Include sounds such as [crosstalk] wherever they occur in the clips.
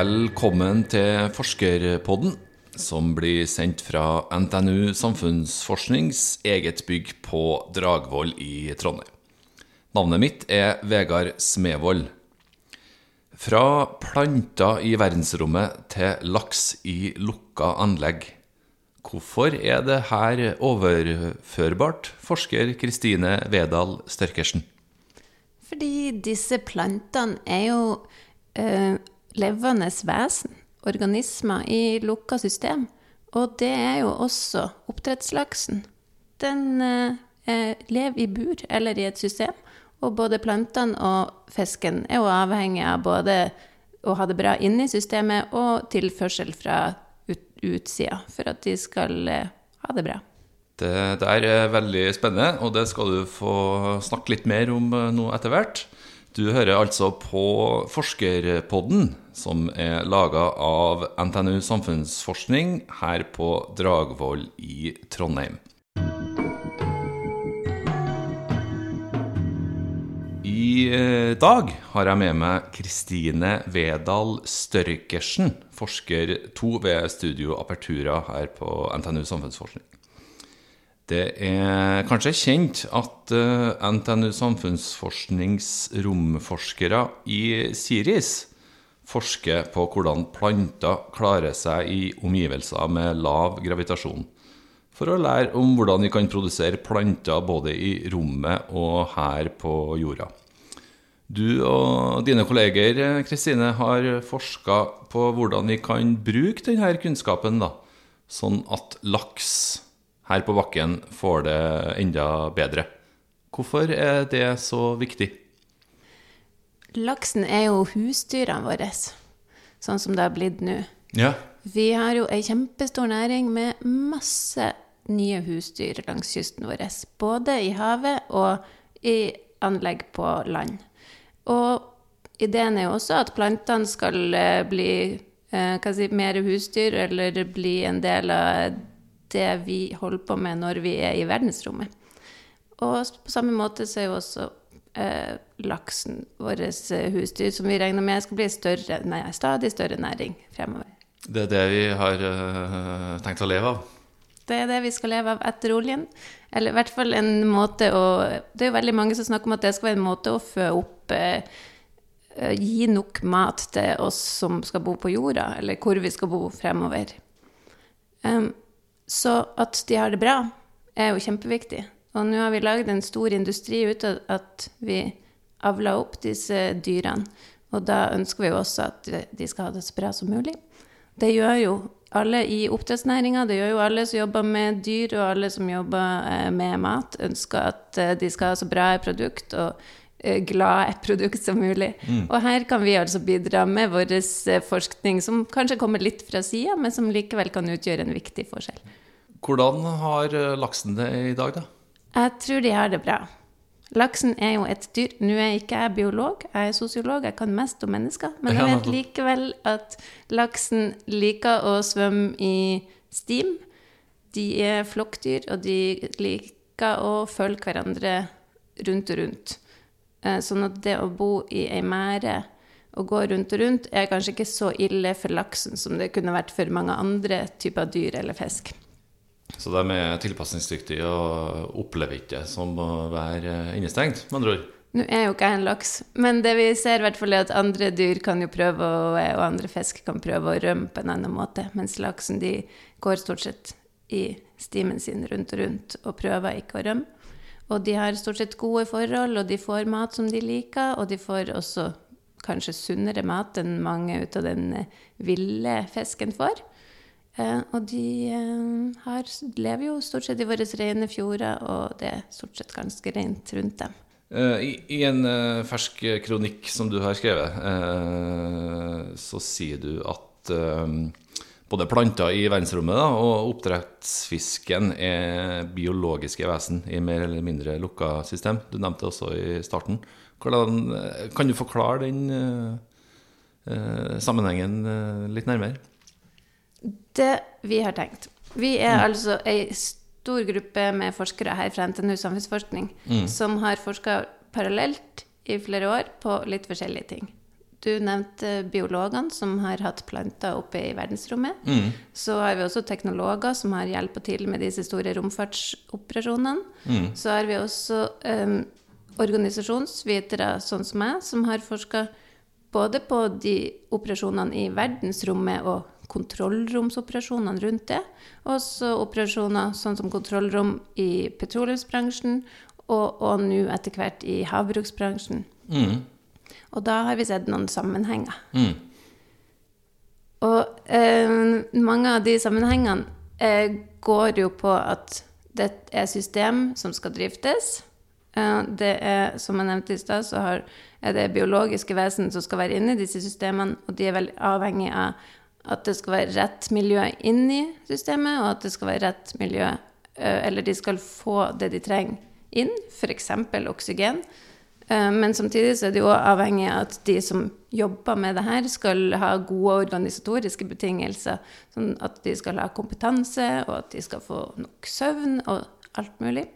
Velkommen til Forskerpodden, som blir sendt fra NTNU Samfunnsforsknings eget bygg på Dragvoll i Trondheim. Navnet mitt er Vegard Smevold. Fra planter i verdensrommet til laks i lukka anlegg. Hvorfor er det her overførbart, forsker Kristine Vedal Størkersen? Fordi disse plantene er jo eh, levende vesen, organismer i lukka system. Og det er jo også oppdrettslaksen. Den eh, lever i bur eller i et system. Og både plantene og fisken er jo avhengig av både å ha det bra inni systemet og tilførsel fra ut, utsida for at de skal eh, ha det bra. Det der er veldig spennende, og det skal du få snakke litt mer om eh, nå etter hvert. Du hører altså på Forskerpodden, som er laga av NTNU Samfunnsforskning her på Dragvoll i Trondheim. I eh, dag har jeg med meg Kristine Vedal Størkersen, forsker to ved Studio Apertura her på NTNU Samfunnsforskning. Det er kanskje kjent at eh, NTNU Samfunnsforsknings romforskere i Siris forsker på hvordan planter klarer seg i omgivelser med lav gravitasjon, for å lære om hvordan vi kan produsere planter både i rommet og her på jorda. Du og dine kolleger Kristine, har forska på hvordan vi kan bruke denne kunnskapen, da, sånn at laks her på bakken får det enda bedre. Hvorfor er det så viktig? Laksen er jo husdyrene våre, sånn som det har blitt nå. Ja. Vi har jo ei kjempestor næring med masse nye husdyr langs kysten vår. Både i havet og i anlegg på land. Og ideen er jo også at plantene skal eh, bli eh, si, mer husdyr, eller bli en del av det vi holder på med når vi er i verdensrommet. Og på samme måte så er jo også eh, laksen vårt husdyr, som vi regner med skal bli større, nei, stadig større næring fremover. Det er det vi har uh, tenkt å leve av? Det er det vi skal leve av etter oljen. Eller i hvert fall en måte å Det er jo veldig mange som snakker om at det skal være en måte å fø opp eh, Gi nok mat til oss som skal bo på jorda, eller hvor vi skal bo fremover. Um, så at de har det bra, er jo kjempeviktig. Og nå har vi lagd en stor industri ut av at vi avler opp disse dyrene. Og da ønsker vi jo også at de skal ha det så bra som mulig. Det gjør jo alle i oppdrettsnæringa, det gjør jo alle som jobber med dyr, og alle som jobber med mat, ønsker at de skal ha så bra et produkt og glad et produkt som mulig. Mm. Og her kan vi altså bidra med vår forskning, som kanskje kommer litt fra sida, men som likevel kan utgjøre en viktig forskjell. Hvordan har laksen det i dag, da? Jeg tror de har det bra. Laksen er jo et dyr. Nå er jeg ikke jeg biolog, jeg er sosiolog, jeg kan mest om mennesker. Men jeg vet likevel at laksen liker å svømme i stim. De er flokkdyr, og de liker å følge hverandre rundt og rundt. Sånn at det å bo i ei mære og gå rundt og rundt er kanskje ikke så ille for laksen som det kunne vært for mange andre typer dyr eller fisk. Så de er tilpasningsdyktige og opplever ikke som å være innestengt, med andre ord? Nå er jo ikke jeg en laks, men det vi ser, er at andre dyr kan jo prøve og andre fisk kan prøve å rømme på en annen måte, mens laksen de går stort sett i stimen sin rundt og rundt og prøver ikke å rømme. Og de har stort sett gode forhold, og de får mat som de liker, og de får også kanskje sunnere mat enn mange ut av den ville fisken får. Eh, og de eh, har, lever jo stort sett i våre rene fjorder, og det er stort sett ganske rent rundt dem. Eh, I, I, en fersk kronikk som du har skrevet, så sier du at både planter i verdensrommet da, og oppdrettsfisken er biologiske vesen i mer eller mindre lukka system. Du nevnte det også i starten. Hvordan, kan du forklare den sammenhengen litt nærmere? Det vi har tenkt Vi er mm. altså ei stor gruppe med forskere her fra NTNU Samfunnsforskning mm. som har forska parallelt i flere år på litt forskjellige ting. du nevnte biologene som har hatt planter oppe i verdensrommet. Mm. Så har vi også teknologer som har hjulpet til med disse store romfartsoperasjonene. Mm. Så har vi også um, organisasjonsvitere, sånn som meg, som har forska både på de operasjonene i verdensrommet og kontrollromsoperasjonene rundt det, og også operasjoner sånn som kontrollrom i petroleumsbransjen, og, og nå etter hvert i havbruksbransjen. Mm. Og da har vi sett noen sammenhenger. Mm. Og eh, mange av de sammenhengene eh, går jo på at det er system som skal driftes. Eh, det er, som jeg nevnte i stad, så har, er det biologiske vesen som skal være inne i disse systemene, og de er veldig avhengig av at det skal være rett miljø inni systemet, og at det skal være rett miljø eh, Eller de skal få det de trenger inn, f.eks. oksygen. Eh, Men samtidig så er det jo avhengig av at de som jobber med det her, skal ha gode organisatoriske betingelser. Sånn at de skal ha kompetanse, og at de skal få nok søvn og alt mulig.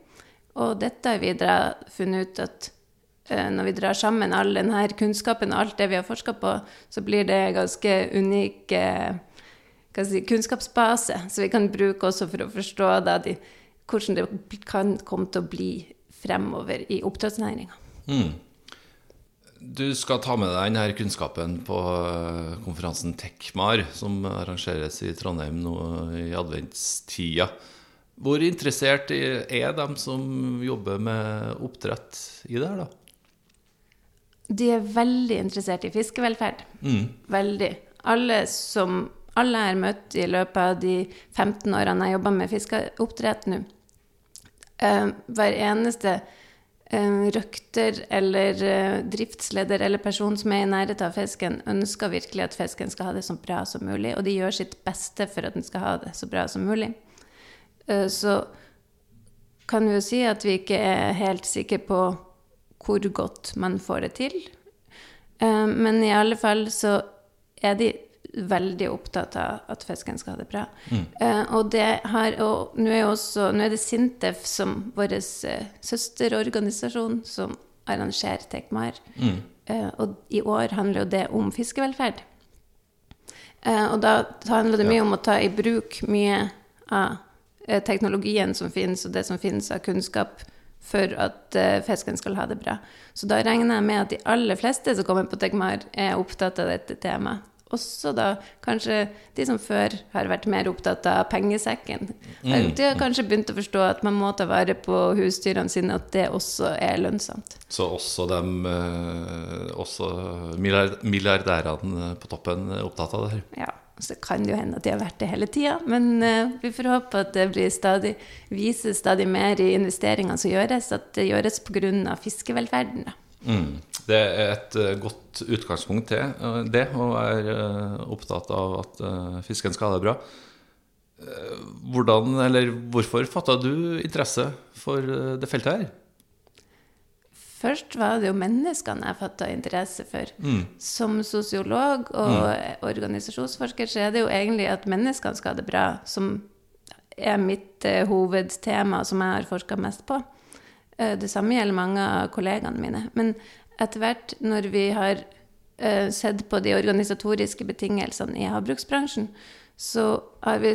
Og dette har vi funnet ut at når vi drar sammen all denne kunnskapen og alt det vi har forska på, så blir det ganske unik eh, si, kunnskapsbase. Så vi kan bruke også for å forstå da de, hvordan det kan komme til å bli fremover i oppdrettsnæringa. Mm. Du skal ta med deg denne kunnskapen på eh, konferansen TechMar, som arrangeres i Trondheim nå i adventstida. Hvor interessert er de som jobber med oppdrett i det her, da? De er veldig interessert i fiskevelferd. Mm. Veldig. Alle som alle jeg har møtt i løpet av de 15 årene jeg jobber med fiskeoppdrett nå. Eh, hver eneste eh, røkter eller eh, driftsleder eller person som er i nærheten av fisken, ønsker virkelig at fisken skal ha det så bra som mulig, og de gjør sitt beste for at den skal ha det så bra som mulig. Eh, så kan vi jo si at vi ikke er helt sikre på hvor godt man får det til. Eh, Men i alle fall så er de veldig opptatt av at fisken skal ha det bra. Mm. Og det har, og nå er, også, nå er det Sintef som vår eh, søsterorganisasjon som arrangerer Tekmar. Mm. Og i år handler jo det om fiskevelferd. Eh, Og da handler det mye om å ta i bruk mye av eh, teknologien som finnes, og det som finnes av kunnskap for at eh, fisken skal ha det bra. Så da regner jeg med at de aller fleste som kommer på Tegmar, er opptatt av dette temaet. Også da kanskje de som før har vært mer opptatt av pengesekken. De har kanskje begynt å forstå at man må ta vare på husdyrene sine, at det også er lønnsomt. Så også de eh, Også milliardærene på toppen er opptatt av det her. Ja, så kan det jo hende at de har vært det hele tida, men uh, vi får håpe at det stadig, vises stadig mer i investeringene som gjøres, at det gjøres pga. fiskevelferden. Mm. Det er et uh, godt utgangspunkt til uh, det, å være opptatt av at fisken skal ha det bra. Hvordan, eller hvorfor fatta du interesse for det feltet her? Først var det jo menneskene jeg fatta interesse for. Som sosiolog og organisasjonsforsker så er det jo egentlig at menneskene skal ha det bra, som er mitt eh, hovedtema, som jeg har forska mest på. Eh, det samme gjelder mange av kollegaene mine. Men etter hvert, når vi har eh, sett på de organisatoriske betingelsene i havbruksbransjen, så har vi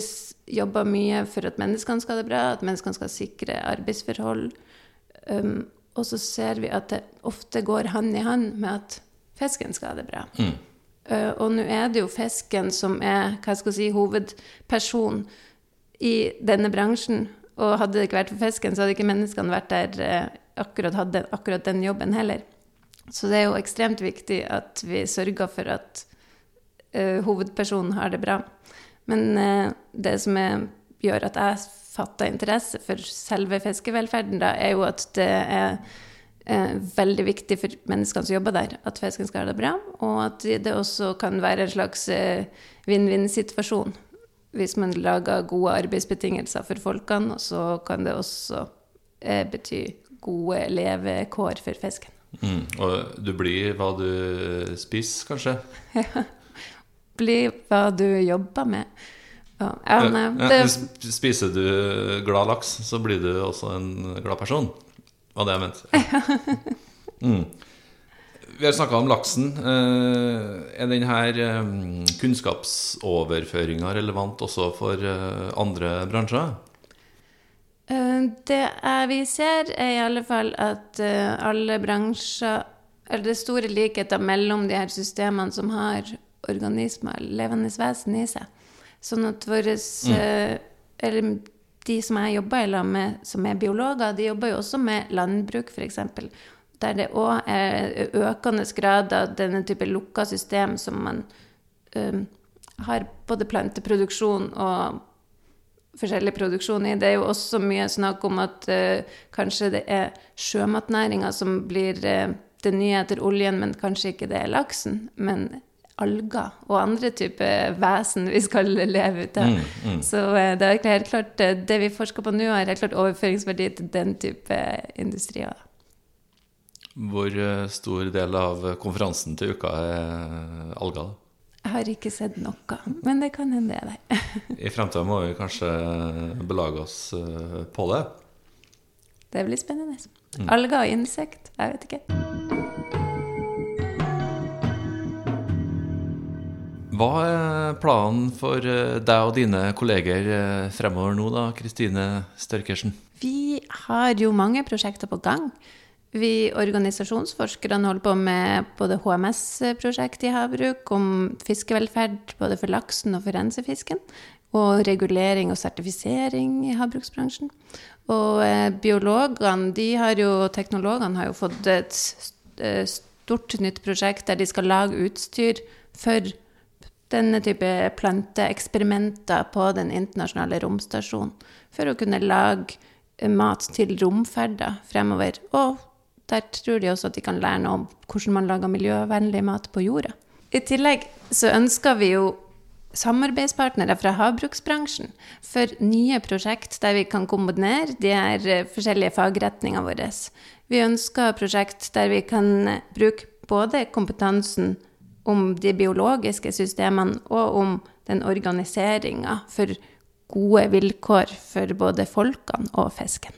jobba mye for at menneskene skal ha det bra, at menneskene skal sikre arbeidsforhold. Um, og så ser vi at det ofte går hand i hand med at fisken skal ha det bra. Uh, og nå er det jo fisken som er hva skal jeg si, hovedperson i denne bransjen. Og hadde det ikke vært for fisken, så hadde ikke menneskene vært der uh, akkurat hadde akkurat den jobben heller. Så det er jo ekstremt viktig at vi sørger for at uh, hovedpersonen har det bra. Men det som er, gjør at jeg fatter interesse for selve fiskevelferden, da, er jo at det er eh, veldig viktig for menneskene som jobber der, at fisken skal ha det bra, og at det også kan være en slags eh, vinn-vinn-situasjon. Hvis man lager gode arbeidsbetingelser for folkene, så kan det også eh, bety gode levekår for fisken. Mm. Og du blir hva du spiser, kanskje? [laughs] Bli hva du jobber med. Ja, ja, nei, Ja, det, Spiser du glad laks, så blir du også en glad person. Var det jeg mente. [laughs] Mm. Vi har snakka om laksen. Eh, er denne kunnskapsoverføringa relevant også for andre bransjer? Det vi ser, er i alle fall at alle bransjer Eller det er store likheter mellom de her systemene som har organismer, levende vesen, i seg. Sånn at våre mm. Eller de som jeg jobber i lag med, som er biologer, de jobber jo også med landbruk, f.eks der det òg er økende grad av denne type lukka system som man um, har både planteproduksjon og forskjellig produksjon i. Det er jo også mye snakk om at uh, kanskje det er sjømatnæringa som blir uh, det nye etter oljen, men kanskje ikke det er laksen. Men alger og andre typer vesen vi skal leve ut av. Mm, mm. Så uh, det er helt klart, det vi forsker på nå, har helt klart overføringsverdi til den type industrier. Hvor eh, stor del av konferansen til uka er alger? Jeg har ikke sett noe, men det kan hende det er der. [laughs] I fremtiden må vi kanskje belage oss eh, på det? Det blir spennende. Mm. Alger og insekt, jeg vet ikke. Hva er planen for eh, deg og dine kolleger fremover nå, da, Kristine Størkersen? Vi har jo mange prosjekter på gang. Vi organisasjonsforskerne holder på med både HMS-prosjekt i havbruk, om fiskevelferd både for laksen og for rensefisken, og regulering og sertifisering i havbruksbransjen. Og eh, biologene, de har jo, teknologene har jo fått et eh, stort nytt prosjekt der de skal lage utstyr for denne type planteeksperimenter på den internasjonale romstasjonen. For å kunne lage mat til romferder fremover. Og der tror de også at de kan lære noe om hvordan man lager miljøvennlig mat på jorda. I tillegg så ønsker vi jo samarbeidspartnere fra havbruksbransjen for nye prosjekt der vi kan kombinere de her eh, forskjellige fagretningene våre. Vi ønsker prosjekt der vi kan bruke både kompetansen om de biologiske systemene og om den organiseringa for gode vilkår for både folkene og fisken.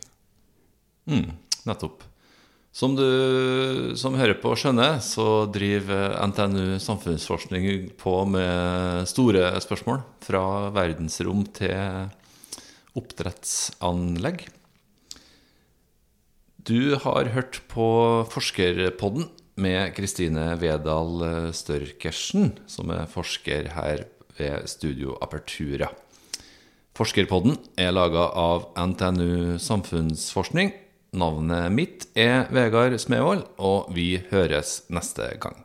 Mm, nettopp. Som du som hører på skjønner, så driver NTNU samfunnsforskning på med store spørsmål. Fra verdensrom til oppdrettsanlegg. Du har hørt på Forskerpodden med Kristine Vedal Størkersen, som er forsker her ved Studio Apertura. Forskerpodden er laga av NTNU Samfunnsforskning Navnet mitt er Vegard Smevold, og vi høres neste gang.